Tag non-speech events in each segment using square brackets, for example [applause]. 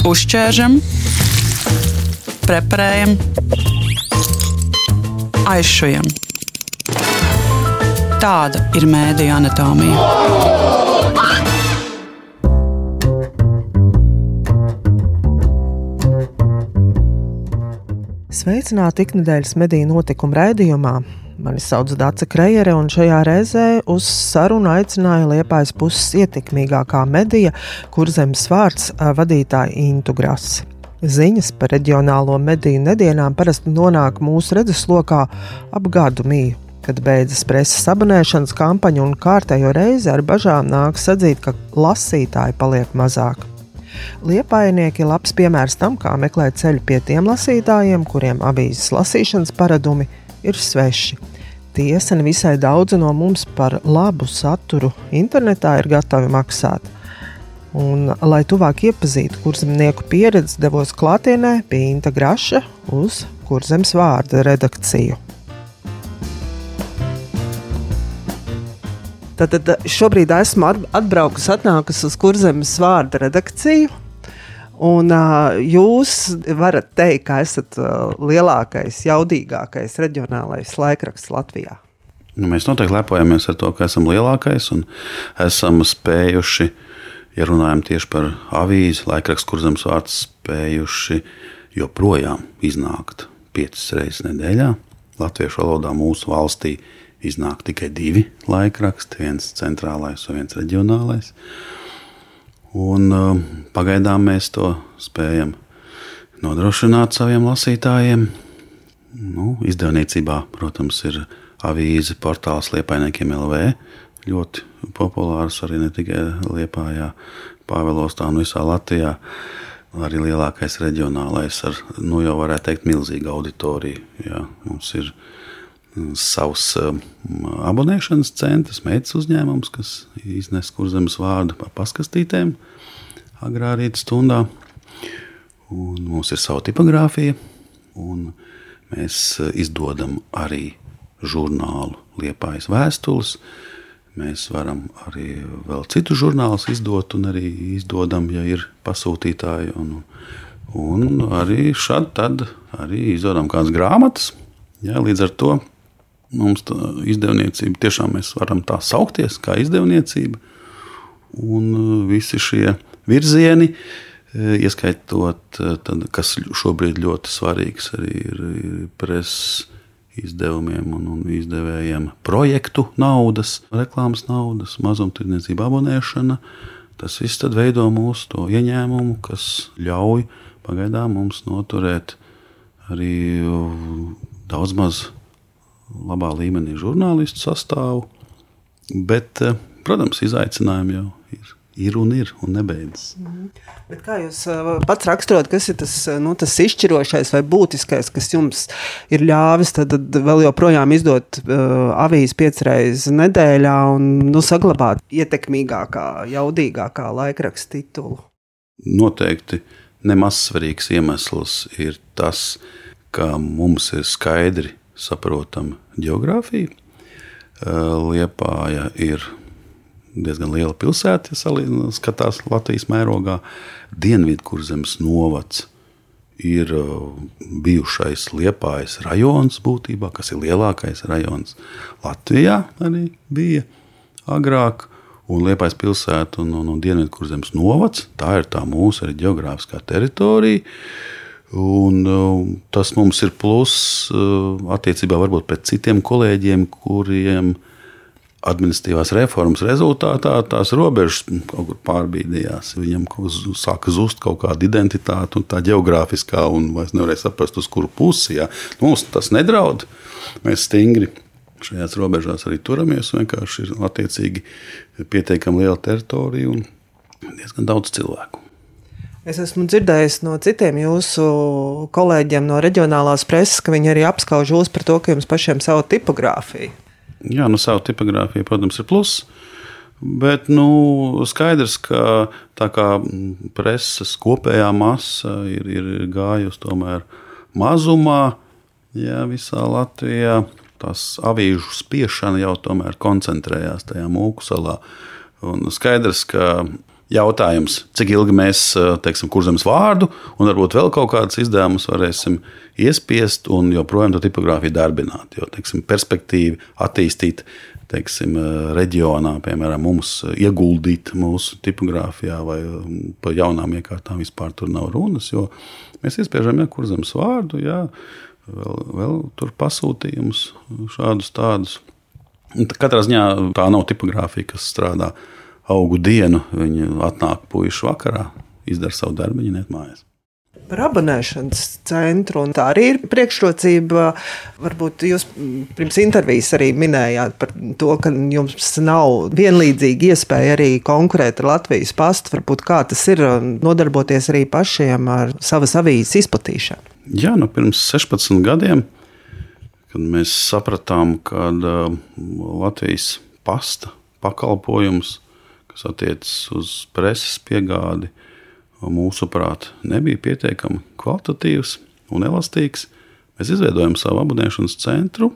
Uzķēršam, preparējam, aizšujam. Tāda ir mēdīņa anatomija. Sveicināti ikdienas mediju notikumu raidījumā. Mani sauc Dārsa Krejere, un šajā reizē uz sarunu aicināja Liepājas puses ietekmīgākā medija, kur zemes vārds vadītāja Intu Grasi. Ziņas par reģionālo mediju nedienām parasti nonāk mūsu redzeslokā ap gadu mīju, kad beidzas preses abonēšanas kampaņa un kārtējo reizi ar bažām nāk atzīt, ka lasītāji paliek mazāk. Liepainieki ir labs piemērs tam, kā meklēt ceļu pie tiem lasītājiem, kuriem avīzes lasīšanas paradumi ir sveši. Tiesa, ne visai daudzi no mums par labu saturu internetā ir gatavi maksāt. Un, lai tuvāk iepazītu kurzemnieku pieredzi, devos klātienē pie Inta Graša uz kurzemes vārda redakciju. Tad šobrīd esmu atbraukusi, atnākusi uz kurzemes vārda redakciju. Un uh, jūs varat teikt, ka esat uh, lielākais, jaudīgākais reģionālais laikraksts Latvijā. Nu, mēs noteikti lepojamies ar to, ka esam lielākais un esam spējuši, ja runājam tieši par avīzi, laikrakstu, kur zemes vārds spējuši joprojām iznākt piecas reizes nedēļā. Latviešu valodā mūsu valstī iznāk tikai divi laikraksti, viens centrālais un viens reģionālais. Un, uh, pagaidām mēs to spējam nodrošināt saviem lasītājiem. Nu, izdevniecībā, protams, ir avīze portāls Liepainiekiem LV. Ļoti populārs arī ne tikai Liepājā, Pāvilostā un visā Latvijā. Arī lielākais reģionālais ar, nu jau varētu teikt, milzīgu auditoriju. Jā, mums ir ielikās savs um, abonēšanas centrs, meitas uzņēmums, kas iznes kurzemes vārdu pa paskastītēm agrā rīta stundā. Un mums ir sava tipogrāfija, un mēs uh, izdodam arī žurnālu Liepājas vēstules. Mēs varam arī vēl citu žurnālus izdot, un arī izdodam, ja ir pasūtītāji. Un, un arī šādi arī izdodam kādas grāmatas. Jā, līdz ar to Mums izdevniecība tiešām mēs varam tā saukties, kā izdevniecība. Un uh, visi šie virzieni, uh, ieskaitot, uh, tad, kas šobrīd ļoti svarīgs arī ir, preses izdevumiem un, un izdevējiem, projektu naudas, reklāmas naudas, mazumtirdzniecība, abonēšana. Tas viss veido mūsu ieņēmumu, kas ļauj pagaidām mums noturēt arī daudz maz labā līmenī žurnālistu sastāvu. Bet, eh, protams, izaicinājumi jau ir. Un ir, un nebeidzas. Mm. Bet kā jūs uh, pats raksturot, kas ir tas, eh, nu, tas izšķirošais vai būtiskais, kas jums ir ļāvis tad, tad vēl joprojām izdot uh, avīzi piecreiz nedēļā un nu, saglabāt ietekmīgākā, jaudīgākā laikraksta titulu? Noteikti nemaz svarīgs iemesls ir tas, ka mums ir skaidri saprotama geogrāfija. Liepāja ir diezgan liela pilsēta, ja skatās Latvijas mērogā. Dienvidkurzemes novads ir bijušais Liepājas rajons būtībā, kas ir lielākais rajons Latvijā arī bija agrāk. Un Liepājas pilsēta un, un, un Dienvidkurzemes novads, tā ir tā mūsu arī geogrāfiskā teritorija. Uh, Un, uh, tas mums ir pluss uh, attiecībā varbūt pret citiem kolēģiem, kuriem administratīvās reformas rezultātā tās robežas kaut kur pārbīdījās. Viņam sāka zust kaut kāda identitāte, un tā geogrāfiskā, un vairs nevarēja saprast, uz kuru pusi. Jā. Mums tas nedraud. Mēs stingri šajās robežās arī turamies. Vienkārši ir attiecīgi pietiekami liela teritorija un diezgan daudz cilvēku. Es esmu dzirdējis no citiem jūsu kolēģiem no reģionālās preses, ka viņi arī apskauž jūs par to, ka jums pašiem savu tipogrāfiju. Jā, nu, savu tipogrāfiju, protams, ir pluss. Bet nu, skaidrs, ka tā kā preses kopējā masa ir, ir gājusi tomēr mazumā, jā, visā Latvijā, tās avīžu spiešana jau tomēr koncentrējās tajā mūku salā. Un skaidrs, ka jautājums, cik ilgi mēs teiksim, kurzemes vārdu un varbūt vēl kaut kādas izdevumus varēsim iespiest un joprojām to tipogrāfiju darbināt. Jo teiksim, perspektīva attīstīt teiksim, reģionā, piemēram, mums ieguldīt mūsu tipogrāfijā vai par jaunām iekārtām vispār tur nav runas. Mēs iespiežam ja, kurzemes vārdu, jā, vēl, vēl tur pasūtījumus šādus tādus. Katrā ziņā tā nav tipogrāfija, kas strādā augu dienu. Viņi atnāk puikas vakarā, izdara savu darbu, viņi net mājās. Par abonēšanas centru. Tā arī ir priekšrocība. Varbūt jūs pirms intervijas arī minējāt par to, ka jums nav vienlīdzīga iespēja arī konkurēt ar Latvijas pastu. Varbūt kā tas ir nodarboties arī pašiem ar savas avīzes izplatīšanu. Jā, nu pirms 16 gadiem, kad mēs sapratām, ka uh, Latvijas pasta pakalpojums kas attiecas uz preses piegādi, mūsuprāt, nebija pietiekami kvalitatīvs un elastīgs. Mēs izveidojam savu abonēšanas centru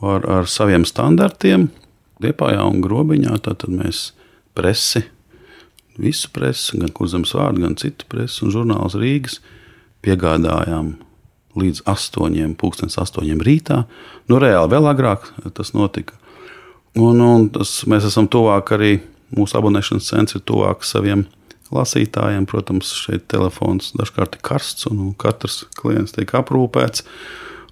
ar, ar saviem standartiem. Liepājā un grobiņā tad mēs presi, visu presi, gan kurzemes vārdu, gan citu presi un žurnālus Rīgas piegādājām līdz 8, 8 rītā. Nu, reāli vēl agrāk tas notika. Un, un tas, mēs esam tuvāk arī mūsu abonēšanas centrs ir tuvāk saviem lasītājiem. Protams, šeit telefons dažkārt ir karsts un katrs klients tiek aprūpēts.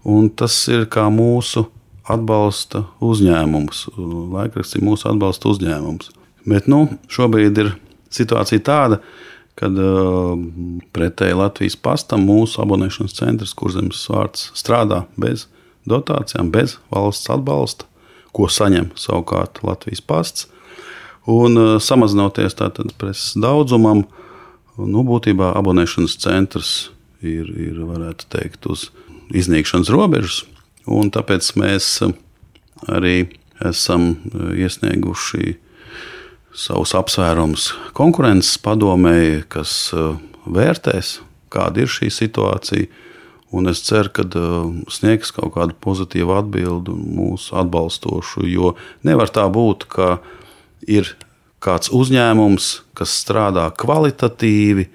Un tas ir kā mūsu atbalsta uzņēmums. Laikraksts ir mūsu atbalsta uzņēmums. Bet nu, šobrīd ir situācija tāda, kad uh, pretēji Latvijas pastam mūsu abonēšanas centrs, kur zemes vārds strādā bez dotācijām, bez valsts atbalsta ko saņem savukārt Latvijas pasts. Un uh, samazinoties tātad preses daudzumam, nu, būtībā abonēšanas centrs ir, ir varētu teikt, uz iznīkšanas robežas. Un tāpēc mēs uh, arī esam uh, iesnieguši savus apsvērumus konkurences padomēji, kas vērtēs, kāda ir šī situācija Un es ceru, ka uh, sniegs kaut kādu pozitīvu atbildi mūsu atbalstošu. Jo nevar tā būt, ka ir kāds uzņēmums, kas strādā kvalitatīvi,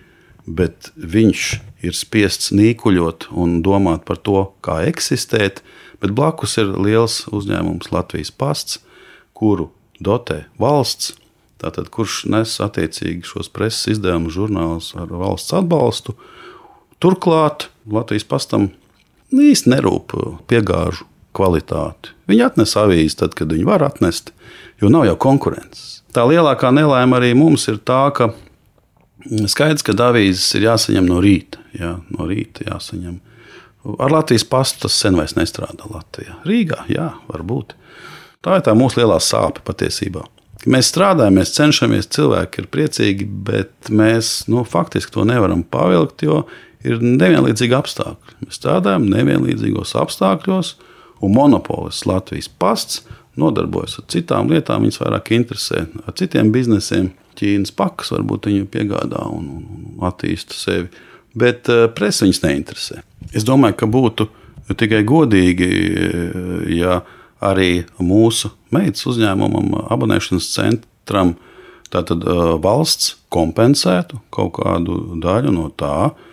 bet viņš ir spiests nīkuļot un domāt par to, kā eksistēt. Bet blakus ir liels uzņēmums Latvijas pasts, kuru dotē valsts. Tātad, kurš nes attiecīgi šos preses izdevumu žurnālus ar valsts atbalstu, Turklāt Latvijas pastam īsti nerūp piegāžu kvalitāti. Viņi atnes avīzi tad, kad viņi var atnest, jo nav jau konkurences. Tā lielākā nelaime arī mums ir tā, ka skaidrs, ka avīzes ir jāsaņem no rīta. Jā, no rīta jāsaņem. Ar Latvijas pastu tas sen vairs nestrādā Latvijā. Rīgā, jā, varbūt. Tā ir tā mūsu lielā sāpe patiesībā. Mēs strādājam, mēs cenšamies, cilvēki ir priecīgi, bet mēs nu, faktiski to nevaram pavilkt, jo ir nevienlīdzīgi apstākļi. Mēs strādājam nevienlīdzīgos apstākļos, un monopolis Latvijas pasts nodarbojas ar citām lietām. Viņus vairāk interesē ar citiem biznesiem. Ķīnas pakas varbūt viņu piegādā un, un attīsta sevi, bet uh, presa viņus neinteresē. Es domāju, ka būtu tikai godīgi, ja arī mūsu meitas uzņēmumam, abonēšanas centram, tātad uh, valsts kompensētu kaut kādu daļu no tā, uh,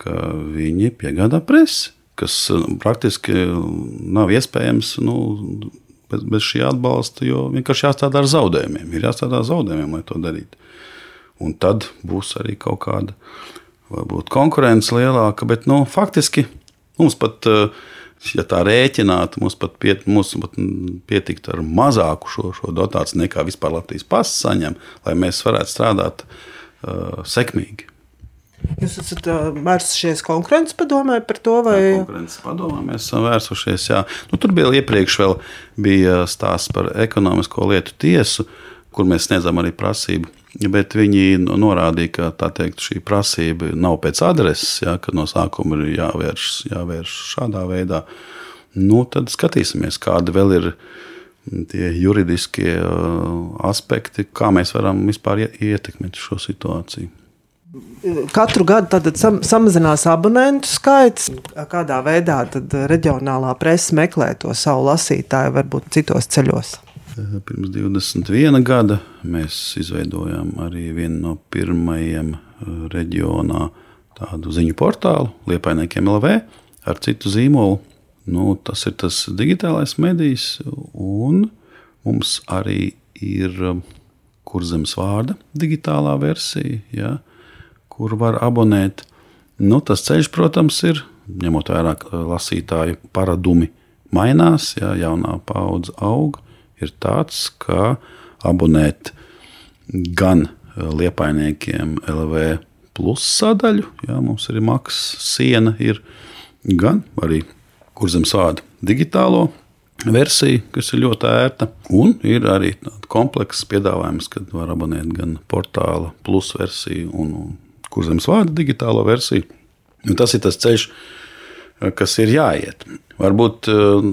ka viņi piegādā presi, kas uh, praktiski nav iespējams nu, bez, bez šī atbalsta, jo vienkārši jāstrādā ar zaudējumiem. Ir jāstrādā ar zaudējumiem, lai to darītu. Un tad būs arī kaut kāda varbūt, konkurence lielāka, bet nu, faktiski mums pat. Uh, ja tā rēķinātu, mums pat, piet, mums pat pietiktu ar mazāku šo, šo dotāciju nekā vispār Latvijas pasis saņem, lai mēs varētu strādāt uh, sekmīgi. Jūs esat vērsušies konkurences padomē par to, vai? Jā, konkurences padomē mēs esam vērsušies. Jā. Nu, tur bija iepriekš vēl bija stāsts par ekonomisko lietu tiesu, kur mēs sniedzam arī prasību. Bet viņi norādīja, ka teikt, šī prasība nav pēc adreses, ja, ka no sākuma ir jāvērš, jāvērš šādā veidā. Nu, tad skatīsimies, kādi vēl ir tie juridiskie aspekti, kā mēs varam vispār ietekmēt šo situāciju. Katru gadu tad sam, samazinās abonentu skaits. Kādā veidā reģionālā presa meklē to savu lasītāju, varbūt citos ceļos? Pirms 21 gada mēs izveidojām arī vienu no pirmajiem reģionā tādu ziņu portālu, Liepainiekiem LV, ar citu zīmolu. Nu, tas ir tas digitālais medijs, un mums arī ir kurzemes vārda digitālā versija, ja, kur var abonēt. Nu, tas ceļš, protams, ir ņemot vērā, lasītāju paradumi mainās, ja jaunā paudze aug, ir tāds, ka abonēt gan liepainiekiem LV plus sadaļu, ja mums ir maksas siena, ir gan arī kurzemes vārdu digitālo versija, kas ir ļoti ērta. Un ir arī komplekss piedāvājums, kad var abonēt gan portāla plus versiju un kurzemes vārdu digitālo versiju. Un tas ir tas ceļš, kas ir jāiet. Varbūt uh,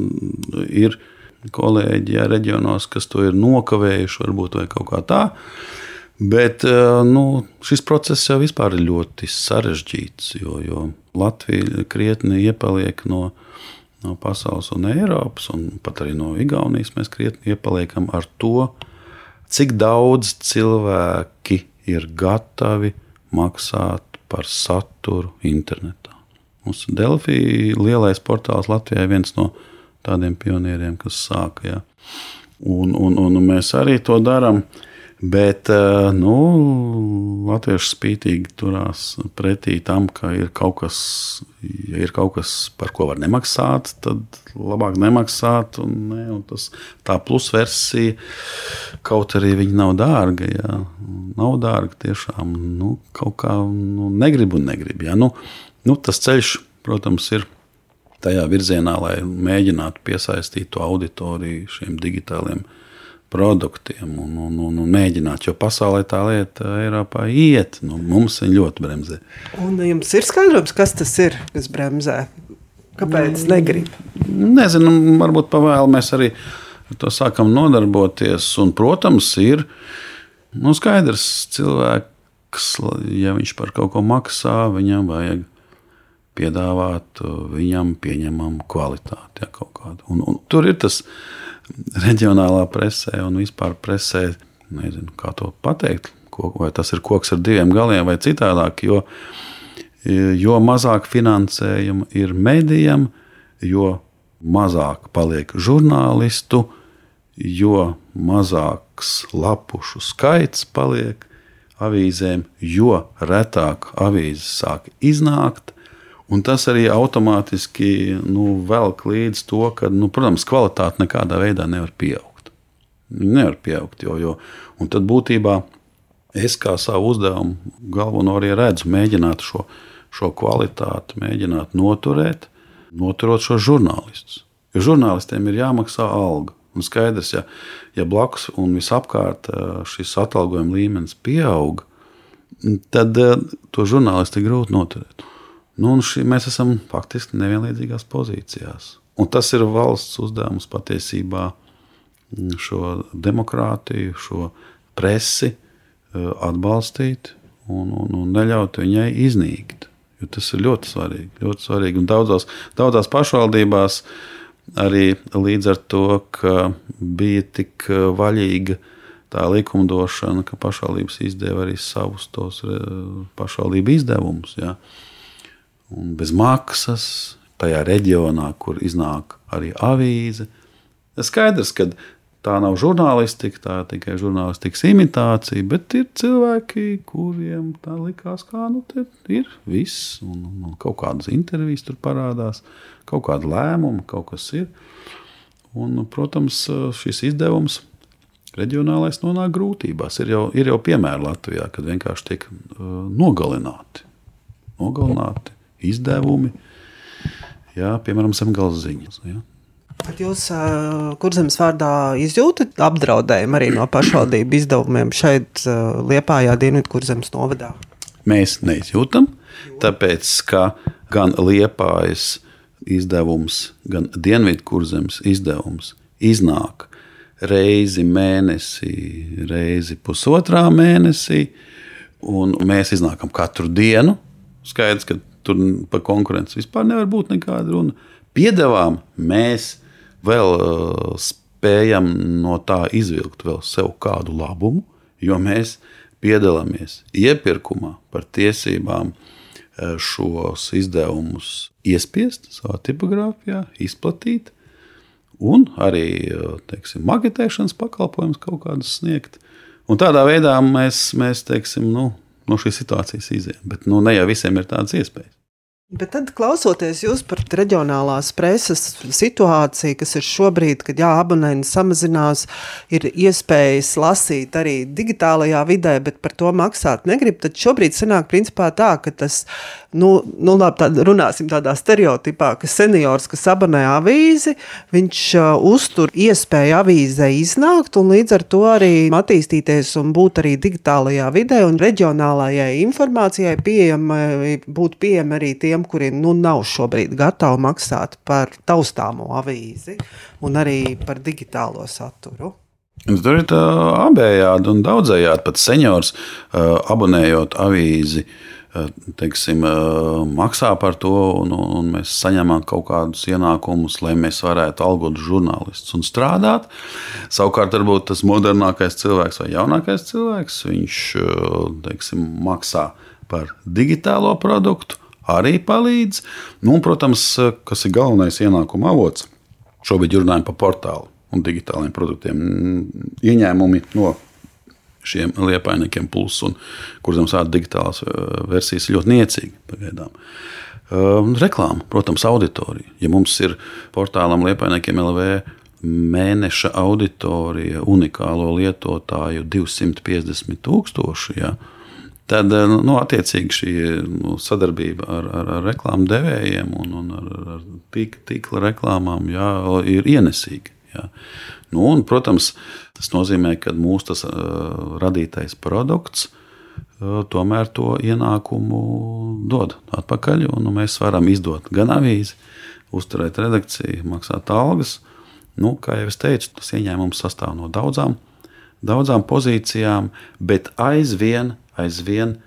ir kolēģi ja, reģionos, kas to ir nokavējuši, varbūt vai kaut kā tā. Bet uh, nu, šis process jau ir ļoti sarežģīts, jo, jo Latvija krietni iepaliek no, no pasaules un Eiropas, un pat arī no Igaunijas mēs krietni iepaliekam ar to, cik daudz cilvēki ir gatavi maksāt par saturu internetā. Mūsu Delfija lielais portāls Latvijā ir viens no tādiem pionieriem, kas sāka. Ja. Un, un, un mēs arī to darām. Bet eh, nu, latvieši spītīgi turās pretī tam, ka ir kaut, kas, ja ir kaut kas, par ko var nemaksāt, tad labāk nemaksāt. Un, ne, un tas, tā plusversija, kaut arī viņa nav dārga, ja, nav dārga tiešām. Nu, kaut kā nu, negribu un negribu. Ja. Nu, Nu, tas ceļš, protams, ir tajā virzienā, lai mēģinātu piesaistīt to auditoriju šiem digitāliem produktiem un, un, un, un mēģināt, jo pasaulē tā lieta Eiropā iet. Nu, mums viņa ļoti bremzē. Un jums ir skaidrs, kas tas ir, kas bremzē? Kāpēc mm. negrib? Nezinu, varbūt pavēlu mēs arī ar to sākam nodarboties. Un, protams, ir nu, skaidrs cilvēks, ja viņš par kaut ko maksā, viņam vajag piedāvāt viņam pieņemamu kvalitāti. Ja, un, un tur ir tas reģionālā presē un vispār presē, nezinu, kā to pateikt, vai tas ir koks ar diviem galiem vai citādāk. Jo, jo mazāk finansējuma ir medijam, jo mazāk paliek žurnālistu, jo mazāks lapušu skaits paliek avīzēm, jo retāk avīzes sāk iznākt, Un tas arī automātiski nu, velk līdz to, ka, nu, protams, kvalitāte nekādā veidā nevar pieaugt. Nevar pieaugt, jo, jo un tad būtībā es kā savu uzdevumu galveno arī redzu, mēģināt šo, šo kvalitāti, mēģināt noturēt, noturot šo žurnālistus. Jo žurnālistiem ir jāmaksā alga. Un skaidrs, ja, ja blakus un visapkārt šis atalgojuma līmenis pieaug, tad to žurnālistu ir grūti noturēt. Nu, šī, mēs esam faktiski nevienlīdzīgās pozīcijās. Un tas ir valsts uzdevums patiesībā mm, šo demokrātiju, šo presi e, atbalstīt un, un, un neļaut viņai iznīkt. Jo tas ir ļoti svarīgi. Ļoti svarīgi. Un daudzās, daudzās pašvaldībās arī līdz ar to, ka bija tik e, vaļīga tā likumdošana, ka pašvaldības izdeva arī savus tos pašvaldību izdevumus. Ja un bez maksas, tajā reģionā, kur iznāk arī avīze. Skaidrs, ka tā nav žurnālistika, tā ir tikai žurnālistikas imitācija, bet ir cilvēki, kuriem tā likās, ka nu, ir viss, un, un kaut kādas intervijas tur parādās, kaut kāda lēmuma, kaut kas ir. Un, protams, šis izdevums reģionālais nonāk grūtībās. Ir jau, ir jau piemēri Latvijā, kad vienkārši tiek uh, nogalināti. nogalināti izdevumi, jā, piemēram, zemgājas ziņas. Jā. Bet jūs, kur zemes vārdā, izjūtat apdraudējumu arī no pašvaldību izdevumiem šeit, Liepājā, Dienvidkurzemes novadā? Mēs neizjūtam, tāpēc ka gan Liepājas izdevums, gan Dienvidkurzemes izdevums iznāk reizi mēnesī, reizi pusotrā mēnesī, un mēs iznākam katru dienu. Skaidrs, ka Tur par konkurenci vispār nevar būt nekāda runa. Piedevām mēs vēl uh, spējam no tā izvilkt vēl sev kādu labumu, jo mēs piedalāmies iepirkumā par tiesībām eh, šos izdevumus iespiest savā tipogrāfijā, izplatīt, un arī teiksim, magnetēšanas pakalpojumus kaut kādus sniegt. Un tādā veidā mēs, mēs teiksim, nu, no šīs situācijas izējām. Bet nu, ne jau visiem ir tādas iespējas. Bet tad, klausoties jūs par reģionālās preses situāciju, kas ir šobrīd, kad jā, abonenti samazinās, ir iespējas lasīt arī digitālajā vidē, bet par to maksāt negrib, tad šobrīd sanāk principā tā, ka tas, nu, nu labi, tā, runāsim tādā stereotipā, ka seniors, kas abonē avīzi, viņš uh, uztur iespēju avīzē iznākt un līdz ar to arī attīstīties un būt arī digitālajā vidē un reģionālajai informācijai pieejama, būt pieejama arī tiem, tiem, kuri nu, nav šobrīd gatavi maksāt par taustāmo avīzi un arī par digitālo saturu. Tur ir abējādi un daudzējādi. Pat seniors abonējot avīzi. Teiksim, maksā par to, un, un mēs saņemam kaut kādus ienākumus, lai mēs varētu algot žurnālistus un strādāt. Savukārt, varbūt tas modernākais cilvēks vai jaunākais cilvēks, viņš teiksim, maksā par digitālo produktu, arī palīdz. Nu, un, protams, kas ir galvenais ienākuma avots, šobrīd runājam par portālu un digitāliem produktiem. Ieņēmumi no šiem liepainiekiem, plus un kuriem sāta digitālās eh, versijas ļoti niecīgi pagaidām. Uh, reklāma, protams, auditorija. Ja mums ir portālam liepainiekiem LV mēneša auditorija, unikālo lietotāju 250 tūkstoši, ja, uh, Tad, eh, nu, attiecīgi, šī nu, sadarbība ar, ar, ar reklāmu devējiem un, un ar, ar tīkla reklāmām jā, ir ienesīga. Jā. Nu, un, protams, tas nozīmē, ka mūsu tas, uh, radītais produkts uh, tomēr to ienākumu dod atpakaļ. Un, nu, mēs varam izdot gan avīzi, uzturēt redakciju, maksāt algas. Nu, kā jau es teicu, tas ieņēmums sastāv no daudzām, daudzām pozīcijām, bet aizvien aizvien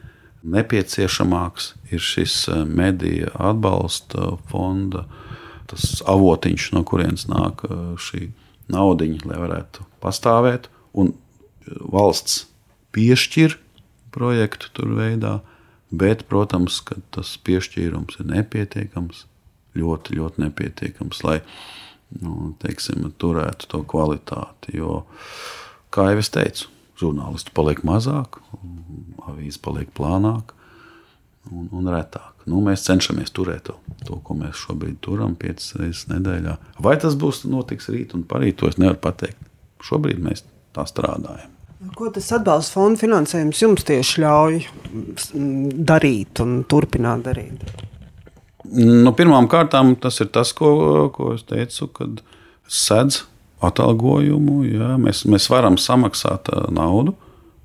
nepieciešamāks ir šis eh, mediju atbalsta fonda, tas avotiņš, no kurienes nāk eh, šī naudiņa, lai varētu pastāvēt. Un eh, valsts piešķir projektu tur veidā, bet, protams, ka tas piešķīrums ir nepietiekams, ļoti, ļoti nepietiekams, lai nu, teiksim, turētu to kvalitāti. Jo, kā jau es teicu, žurnālisti paliek mazāk, avīze paliek plānāka un, un retāk. Nu, mēs cenšamies turēt to, to, ko mēs šobrīd turam, piecas reizes nedēļā. Vai tas būs notiks rīt un parīt, to es nevaru pateikt. Šobrīd mēs tā strādājam. Ko tas atbalsta fonda finansējums jums tieši ļauj darīt un turpināt darīt? Nu, Pirmkārt, tas ir tas, ko, ko es teicu, kad sedz atalgojumu. Jā, mēs, mēs varam samaksāt naudu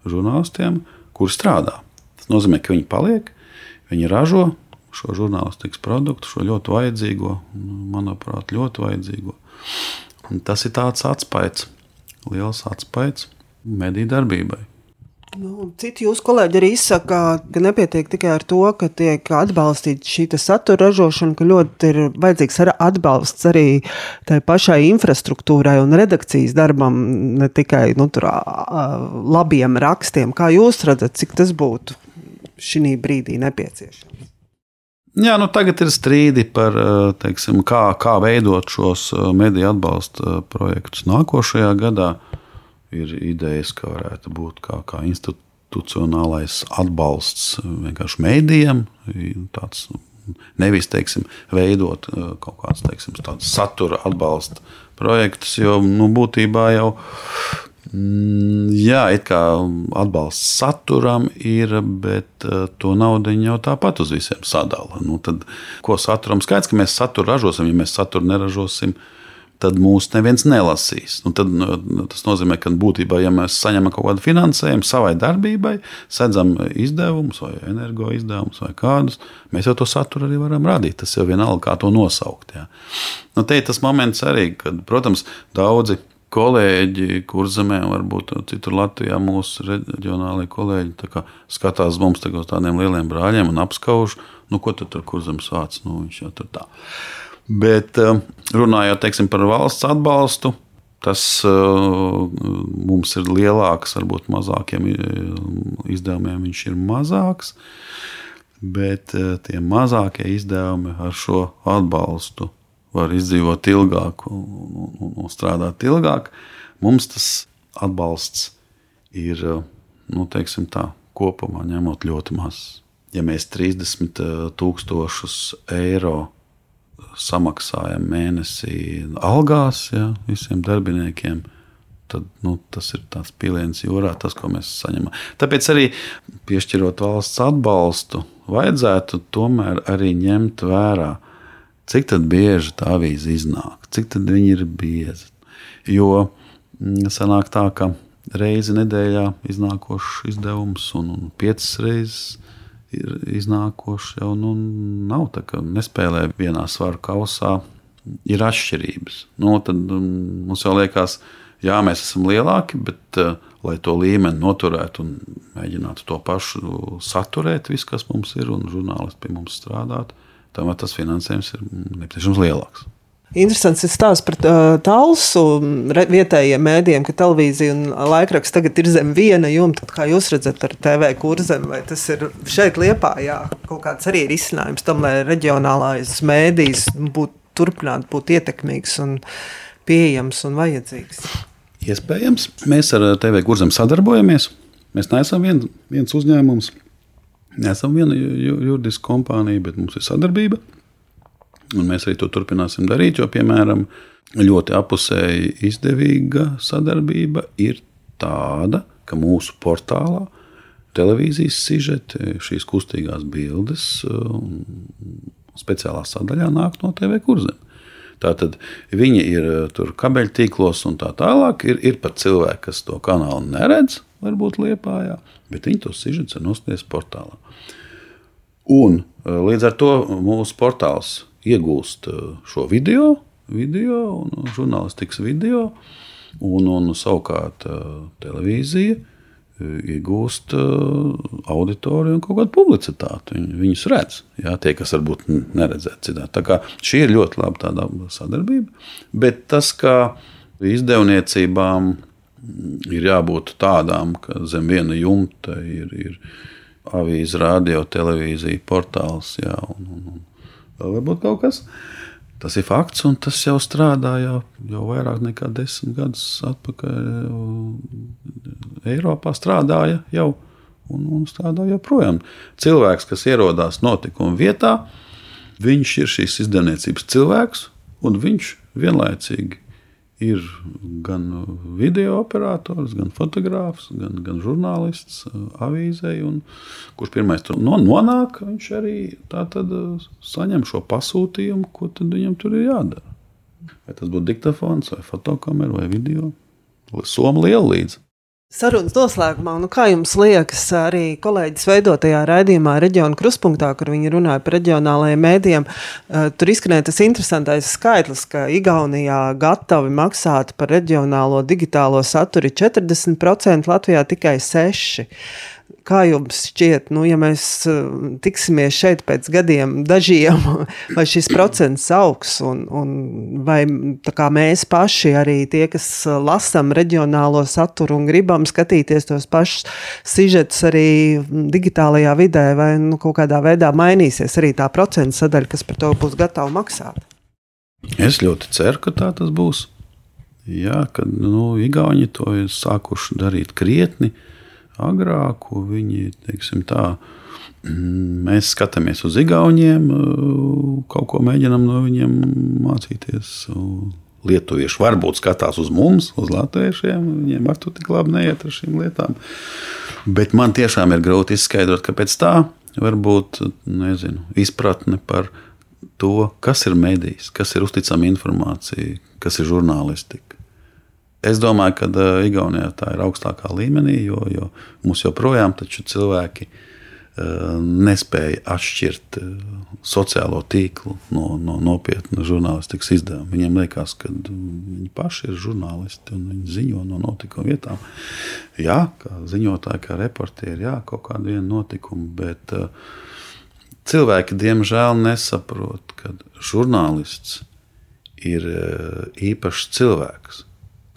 žurnālistiem, kuri strādā. Tas nozīmē, ka viņi paliek, viņi ražo šo žurnālistikas produktu, šo ļoti vajadzīgo, manuprāt, ļoti vajadzīgo. Un tas ir tāds atspējs, liels atspējs mediju darbībai. Nu, citi jūsu kolēģi arī izsaka, ka nepietiek tikai ar to, ka tiek atbalstīta šī satura ražošana, ka ļoti ir vajadzīgs ar atbalsts arī tai pašai infrastruktūrai un redakcijas darbam, ne tikai nu, tur, labiem rakstiem. Kā jūs redzat, cik tas būtu šī brīdī nepieciešams? Jā, nu tagad ir strīdi par teiksim, kā, kā veidot šos mediju atbalsta projektus nākošajā gadā ir idejas, ka varētu būt kā, kā institucionālais atbalsts vienkārši mēdījiem. Tāds, nevis teiksim, veidot uh, kaut kādus teiksim, satura atbalsta projektus, jo nu, būtībā jau mm, Jā, atbalsts saturam ir, bet uh, to naudu jau tāpat uz visiem sadala. Nu, tad, ko saturam? Skaidrs, ka mēs saturu ražosim, ja mēs saturu neražosim, tad tad mūs neviens nelasīs. Nu, tad, nu, tas nozīmē, ka būtībā, ja mēs saņemam kaut kādu finansējumu savai darbībai, sedzam izdevumus vai energo izdevumus vai kādus, mēs jau to saturu arī varam radīt. Tas jau vienalga, kā to nosaukt. Jā. Nu, te ir tas moments arī, kad, protams, daudzi kolēģi, kurzemē, varbūt citur Latvijā, mūsu reģionālajie kolēģi skatās mums tā tādiem lieliem brāļiem un apskauž, nu, ko tu tur kurzemes vārds, nu, viņš jau tur tā. Bet eh, runājot teiksim, par valsts atbalstu, Tas uh, mums ir lielāks, varbūt mazākiem izdevumiem viņš ir mazāks, bet tie mazākie izdevumi ar šo atbalstu var izdzīvot ilgāk un, un, un strādāt ilgāk. Mums tas atbalsts ir nu, tā, kopumā ņemot ļoti maz. Ja mēs 30 tūkstošus eiro samaksājam mēnesī algās ja, visiem darbiniekiem, tad nu, tas ir tāds piliens jūrā, tas, ko mēs saņemam. Tāpēc arī piešķirot valsts atbalstu, vajadzētu tomēr arī ņemt vērā, cik bieži tā avīze iznāk, cik viņi ir biezi. Jo mm, sanāk tā, ka reizi nedēļā iznākošs izdevums un, un piecas reizes ir iznākoši jau nu, nav tā, ka nespēlē vienā svaru kausā. Ir atšķirības. Nu, tad um, mums jau liekas, jā, mēs esam lielāki, bet, uh, lai to līmeni noturētu un mēģinātu to pašu saturēt, viss, kas mums ir, un žurnālisti pie mums strādāt, tam tas finansējums ir nepieciešams lielāks. Interesants ir stāsts par talsu vietējiem mēdījiem, ka televīzija un laikraksts tagad ir zem viena jumta, kā jūs redzat ar TV kurzem, vai tas ir šeit liepā, jā, kaut kāds arī ir izcinājums tam, lai reģionālais mēdījis būtu turpināt būt ietekmīgs un pieejams un vajadzīgs. Iespējams, mēs ar TV kurzem sadarbojamies. Mēs neesam vien, viens uzņēmums, neesam viena juridiska kompānija, bet mums ir sadarbība. Un mēs arī to turpināsim darīt, jo, piemēram, ļoti apusēji izdevīga sadarbība ir tāda, ka mūsu portālā televīzijas sižeti, šīs kustīgās bildes speciālā sadaļā nāk no TV kurzem. Tātad viņi ir tur kabeļtīklos un tā tālāk. Ir, ir pat cilvēki, kas to kanālu neredz, varbūt liepājā, bet viņi to sižets ir nosties portālā. Un līdz ar to mūsu portāls iegūst eh, šo video, video un žurnālistikas video, un, un savukārt eh, televīzija eh, iegūst auditoriju un kaut kādu publicitāti. Viņi, viņus redz, jā, tie, kas varbūt neredzētu citādi. Tā kā šī ir ļoti laba sadarbība, bet tas, ka izdevniecībām ir jābūt tādām, ka zem viena jumta ir, ir avīze, radio, televīzija, portāls jā, un, un, un vēl varbūt kaut kas. Tas ir fakts, un tas jau strādā jau, jau vairāk nekā desmit gadus atpakaļ. Eiropā strādāja jau un, un strādā joprojām. Cilvēks, kas ierodās notikuma vietā, viņš ir šīs izdevniecības cilvēks, un viņš vienlaicīgi ir gan video operators, gan fotogrāfs, gan, gan žurnālists uh, avīzē. Kurš pirmais tur nonāk, viņš arī tad, uh, saņem šo pasūtījumu, ko viņam tur ir jādara. Vai tas būtu diktafons, vai fotokamera, vai video. Soma liela līdzi. Sarunas noslēgumā, nu kā jums liekas, arī kolēģis veidotajā raidījumā, reģiona kruspunktā, kur viņi runāja par reģionālajiem mēdījiem, uh, tur izskanēja tas interesantais skaitlis, ka Igaunijā gatavi maksāt par reģionālo digitālo saturu 40%, Latvijā tikai 6%. Kā jums šķiet, nu, ja mēs eh, tiksimies šeit pēc gadiem, dažiem, [laughs] vai šis procents augs, un, un vai mēs paši, arī tie, kas lasām reģionālo saturu un gribam skatīties tos pašus sižetus arī digitālajā vidē, vai nu, kaut kādā veidā mainīsies arī tā procentu sadaļa, kas par to būs gatava maksāt? Es ļoti ceru, ka tā tas būs. Jā, kad nu, Igauni to ir sākuši darīt krietni agrāku. Viņi, teiksim, tā, mm, mēs skatāmies uz Igauniem, kaut ko mēģinām no viņiem mācīties. Lietuvieši varbūt skatās uz mums, uz latviešiem. Viņiem ar to tik labi neiet ar šīm lietām. Bet man tiešām ir grūti izskaidrot, kāpēc tā varbūt nezinu, izpratne par to, kas ir medijs, kas ir uzticama informācija, kas ir žurnālistika. Es domāju, ka uh, Igaunijā tā ir augstākā līmenī, jo, jo mums joprojām cilvēki uh, nespēja atšķirt uh, sociālo tīklu no, no nopietna žurnālistikas izdevuma. Viņiem liekas, ka viņi paši ir žurnālisti un viņi ziņo no notikuma vietām. Jā, kā ziņotāji, kā reportieri, jā, kaut kādu vienu notikumu, bet cilvēki diemžēl nesaprot, ka žurnālists ir īpašs cilvēks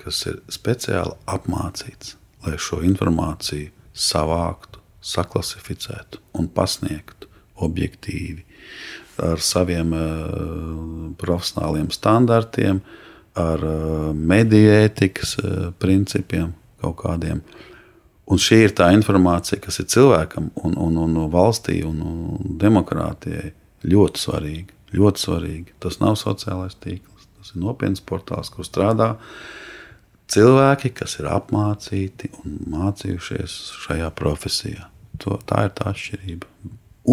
kas ir speciāli apmācīts, lai šo informāciju savāktu, saklasificētu un pasniegtu objektīvi ar saviem uh, profesionāliem standartiem, ar uh, mediju ētikas uh, principiem kaut kādiem. Un šī ir tā informācija, kas ir cilvēkam un, un, un valstī un, un demokrātijai ļoti svarīga. Ļoti svarīga. Tas nav sociālais tīkls, tas ir nopietns portāls, kur strādā cilvēki, kas ir apmācīti un mācījušies šajā profesijā. To, tā ir tā atšķirība.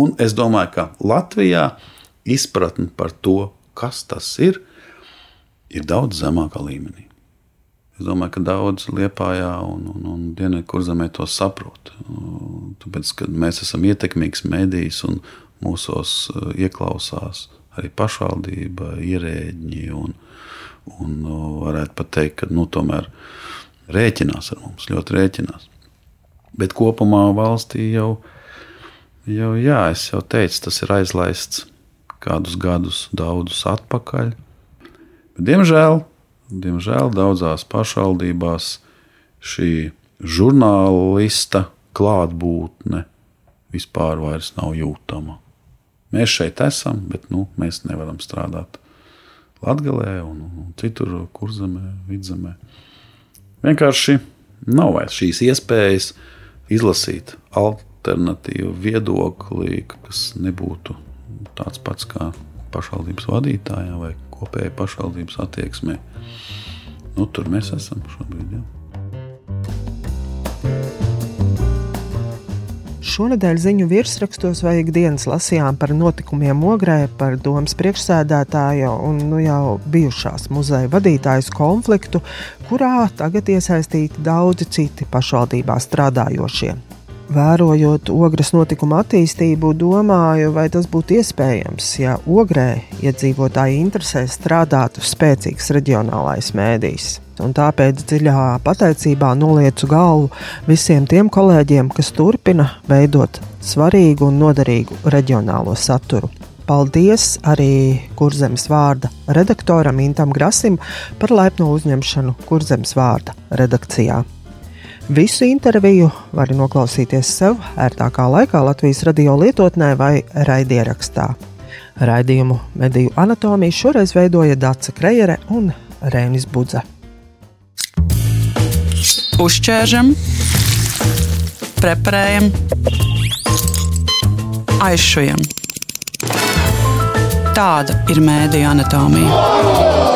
Un es domāju, ka Latvijā izpratne par to, kas tas ir, ir daudz zemākā līmenī. Es domāju, ka daudz Lietpājā un, un, un Dienvidkurzemē to saprot. Tāpēc, kad mēs esam ietekmīgs mēdījis un mūsos eh, ieklausās arī pašvaldība, ierēģi un, un varētu pat teikt, ka nu, tomēr rēķinās ar mums, ļoti rēķinās. Bet kopumā valstī jau, jau jā, jau teicu, tas ir aizlaists kādus gadus, daudzus atpakaļ. Bet, diemžēl Diemžēl daudzās pašvaldībās šī žurnālista klātbūtne vispār nav jūtama. Mēs šeit esam, bet nu, mēs nevaram strādāt Latvijā un, un citur, kurzemē, vidzemē. Vienkārši nav vairs šīs iespējas izlasīt alternatīvu viedokli, kas nebūtu tāds pats kā pašvaldības vadītājiem vai kopējai pašvaldības attieksmei. Nu, tur mēs esam šobrīd. Jā. Šonadēļ ziņu virsrakstos vai ikdienas lasījām par notikumiem Ogrē, par domas priekšsēdētāja un nu, jau bijušās muzeja vadītājas konfliktu, kurā tagad iesaistīti daudzi citi pašvaldībā strādājošie. Vērojot ogres notikuma attīstību, domāju, vai tas būtu iespējams, ja ogrē iedzīvotāji interesē strādātu spēcīgs reģionālais mēdījis. Un tāpēc dziļā pateicībā nolieku galvu visiem tiem kolēģiem, kas turpina veidot svarīgu un noderīgu reģionālo saturu. Paldies arī Kurzemes vārda redaktoram Intam Grasim par laipno uzņemšanu Kurzemes vārda redakcijā. Visu interviju var noklausīties sev ērtākā laikā Latvijas radio lietotnē vai raidierakstā. Raidījumu mediju anatomiju šoreiz veidoja Dāca Krejere un Rēnis Budze. Uzķēršam, preparējam, aizšujam. Tāda ir mēdija anatomija.